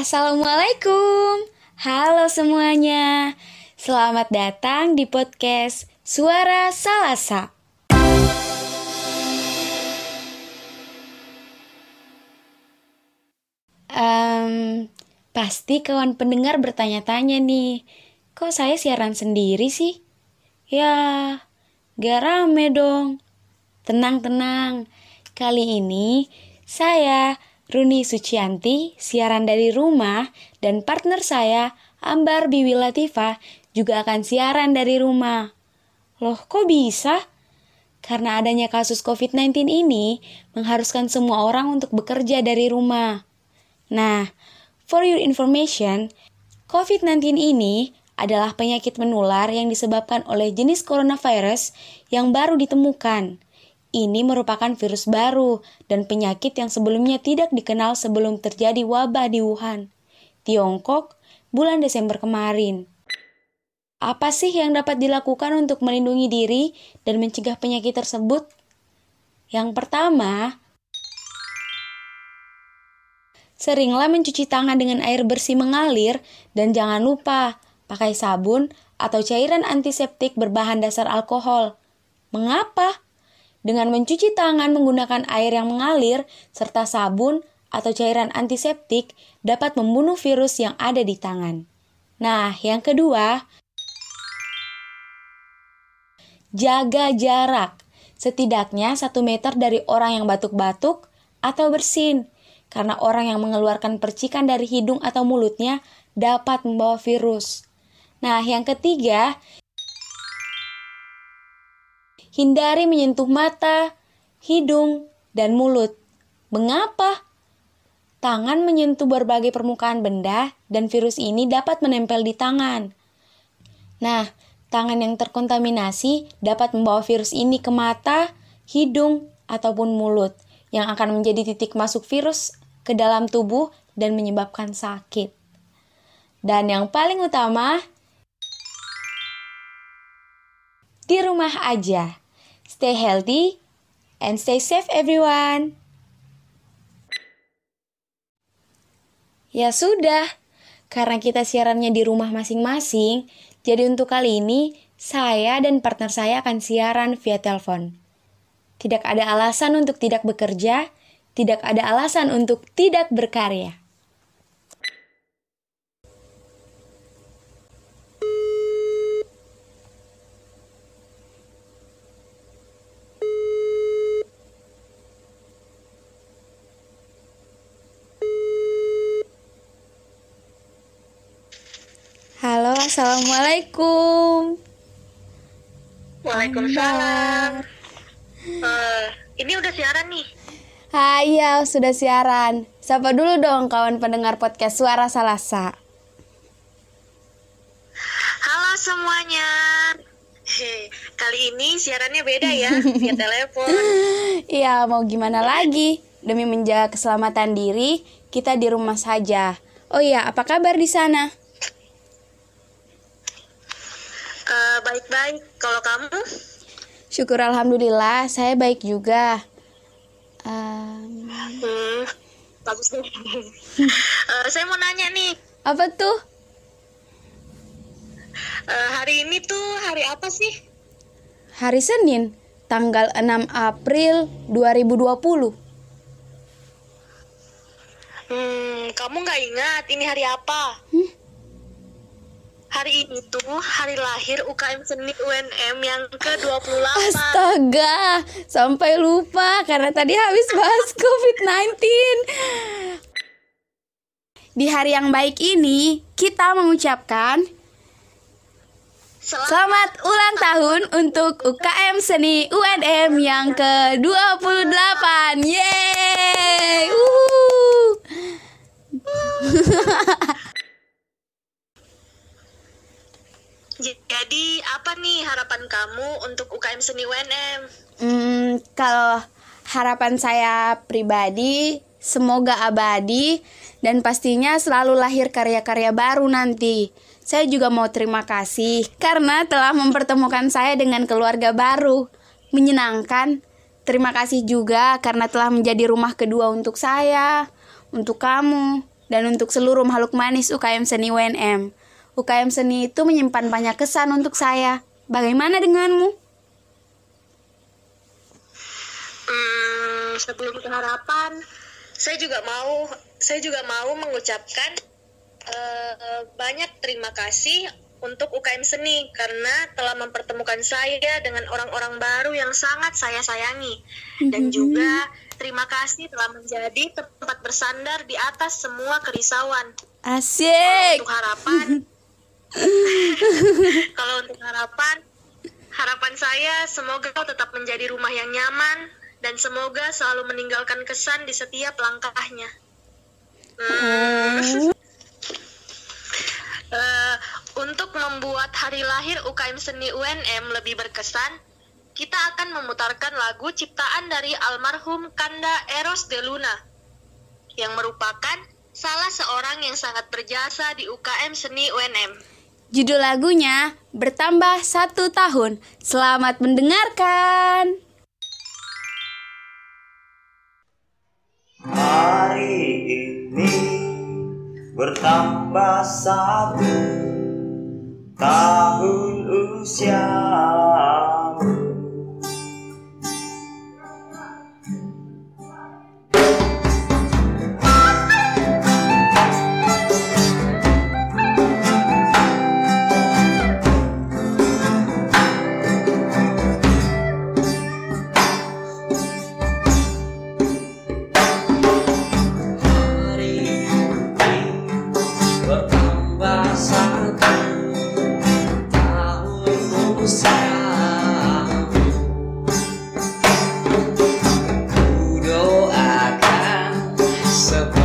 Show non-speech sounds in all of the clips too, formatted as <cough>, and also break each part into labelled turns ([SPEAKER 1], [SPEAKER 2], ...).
[SPEAKER 1] Assalamualaikum, halo semuanya. Selamat datang di podcast Suara Salasa. Um, pasti kawan pendengar bertanya-tanya nih, kok saya siaran sendiri sih? Ya, gak rame dong. Tenang-tenang, kali ini saya, Runi Sucianti, siaran dari rumah, dan partner saya, Ambar Biwi Latifah, juga akan siaran dari rumah. Loh, kok bisa? Karena adanya kasus COVID-19 ini mengharuskan semua orang untuk bekerja dari rumah. Nah, for your information, COVID-19 ini adalah penyakit menular yang disebabkan oleh jenis coronavirus yang baru ditemukan. Ini merupakan virus baru dan penyakit yang sebelumnya tidak dikenal sebelum terjadi wabah di Wuhan, Tiongkok, bulan Desember kemarin. Apa sih yang dapat dilakukan untuk melindungi diri dan mencegah penyakit tersebut? Yang pertama, Seringlah mencuci tangan dengan air bersih mengalir dan jangan lupa pakai sabun atau cairan antiseptik berbahan dasar alkohol. Mengapa? Dengan mencuci tangan menggunakan air yang mengalir serta sabun atau cairan antiseptik dapat membunuh virus yang ada di tangan. Nah, yang kedua, jaga jarak. Setidaknya satu meter dari orang yang batuk-batuk atau bersin karena orang yang mengeluarkan percikan dari hidung atau mulutnya dapat membawa virus. Nah, yang ketiga, hindari menyentuh mata, hidung, dan mulut. Mengapa? Tangan menyentuh berbagai permukaan benda dan virus ini dapat menempel di tangan. Nah, tangan yang terkontaminasi dapat membawa virus ini ke mata, hidung, ataupun mulut yang akan menjadi titik masuk virus ke dalam tubuh dan menyebabkan sakit. Dan yang paling utama, di rumah aja. Stay healthy and stay safe everyone. Ya sudah, karena kita siarannya di rumah masing-masing, jadi untuk kali ini saya dan partner saya akan siaran via telepon. Tidak ada alasan untuk tidak bekerja, tidak ada alasan untuk tidak berkarya. Halo, assalamualaikum.
[SPEAKER 2] Waalaikumsalam. Uh, ini udah siaran nih.
[SPEAKER 1] Hai, ya sudah siaran. Sapa dulu dong kawan pendengar podcast Suara Salasa.
[SPEAKER 2] Halo semuanya. Hei, kali ini siarannya beda ya, <laughs> via telepon.
[SPEAKER 1] Iya, mau gimana lagi? Demi menjaga keselamatan diri, kita di rumah saja. Oh iya, apa kabar di sana?
[SPEAKER 2] Uh, baik-baik. Kalau kamu?
[SPEAKER 1] Syukur alhamdulillah, saya baik juga.
[SPEAKER 2] Um... Hmm, bagus deh. uh, saya mau nanya nih.
[SPEAKER 1] Apa tuh?
[SPEAKER 2] Uh, hari ini tuh hari apa sih?
[SPEAKER 1] Hari Senin, tanggal 6 April 2020.
[SPEAKER 2] Hmm, kamu nggak ingat ini hari apa? Hmm? Hari ini tuh hari lahir UKM Seni UNM yang ke-28
[SPEAKER 1] Astaga, sampai lupa karena tadi habis bahas <laughs> COVID-19 Di hari yang baik ini, kita mengucapkan Selamat, Selamat ulang tahun. untuk UKM Seni UNM yang ke-28 Yeay! <laughs>
[SPEAKER 2] Jadi apa nih harapan kamu untuk UKM Seni UNM?
[SPEAKER 1] Hmm, kalau harapan saya pribadi semoga abadi dan pastinya selalu lahir karya-karya baru nanti. Saya juga mau terima kasih karena telah mempertemukan saya dengan keluarga baru. Menyenangkan. Terima kasih juga karena telah menjadi rumah kedua untuk saya, untuk kamu, dan untuk seluruh makhluk manis UKM Seni UNM. UKM Seni itu menyimpan banyak kesan untuk saya. Bagaimana denganmu?
[SPEAKER 3] Hmm, sebelum ke harapan, saya juga mau saya juga mau mengucapkan uh, banyak terima kasih untuk UKM Seni karena telah mempertemukan saya dengan orang-orang baru yang sangat saya sayangi dan
[SPEAKER 1] Mhm.
[SPEAKER 3] juga terima kasih telah menjadi tempat bersandar di atas semua kerisauan.
[SPEAKER 1] Asik.
[SPEAKER 3] untuk harapan, <laughs> kalau untuk harapan, harapan saya semoga kau tetap menjadi rumah yang nyaman dan semoga selalu meninggalkan kesan di setiap langkahnya. Hmm. <laughs> Eh, untuk membuat hari lahir UKM Seni UNM lebih berkesan, kita akan memutarkan lagu ciptaan dari almarhum Kanda Eros de Luna yang merupakan salah seorang yang sangat berjasa di UKM Seni UNM.
[SPEAKER 1] Judul lagunya bertambah satu tahun. Selamat mendengarkan.
[SPEAKER 4] Hari ini bertambah satu tahun usiamu
[SPEAKER 3] myself.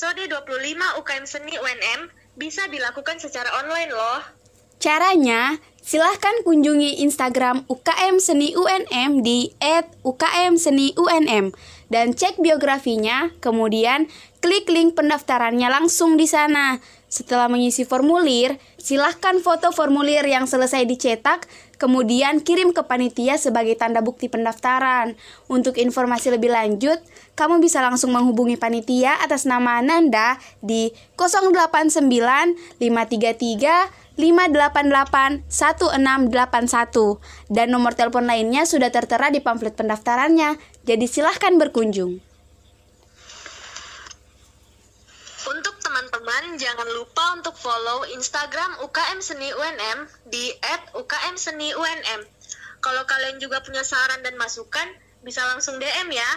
[SPEAKER 3] Episode 25 UKM Seni UNM bisa dilakukan secara online loh.
[SPEAKER 1] Caranya, silahkan kunjungi Instagram UKM Seni UNM di @ukmseniunm dan cek biografinya, kemudian klik link pendaftarannya langsung di sana. Setelah mengisi formulir, silahkan foto formulir yang selesai dicetak, kemudian kirim ke panitia sebagai tanda bukti pendaftaran. Untuk informasi lebih lanjut, kamu bisa langsung menghubungi panitia atas nama Ananda di 089 533 588 1681 dan nomor telepon lainnya sudah tertera di pamflet pendaftarannya. Jadi silahkan berkunjung.
[SPEAKER 2] Untuk teman-teman, jangan lupa untuk follow Instagram UKM Seni UNM di @ukmseniunm. Kalau kalian juga punya saran dan masukan, bisa langsung DM ya.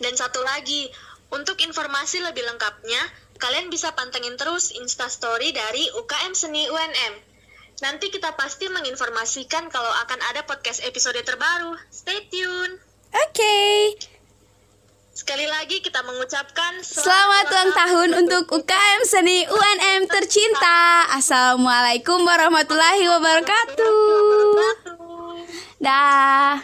[SPEAKER 2] Dan satu lagi, untuk informasi lebih lengkapnya, kalian bisa pantengin terus Instastory dari UKM Seni UNM. Nanti kita pasti menginformasikan kalau akan ada podcast episode terbaru. Stay tune!
[SPEAKER 1] Oke,
[SPEAKER 2] Sekali lagi kita mengucapkan
[SPEAKER 1] selamat ulang tahun untuk UKM Seni UNM tercinta. Assalamualaikum warahmatullahi wabarakatuh.
[SPEAKER 2] wabarakatuh.
[SPEAKER 1] Dah.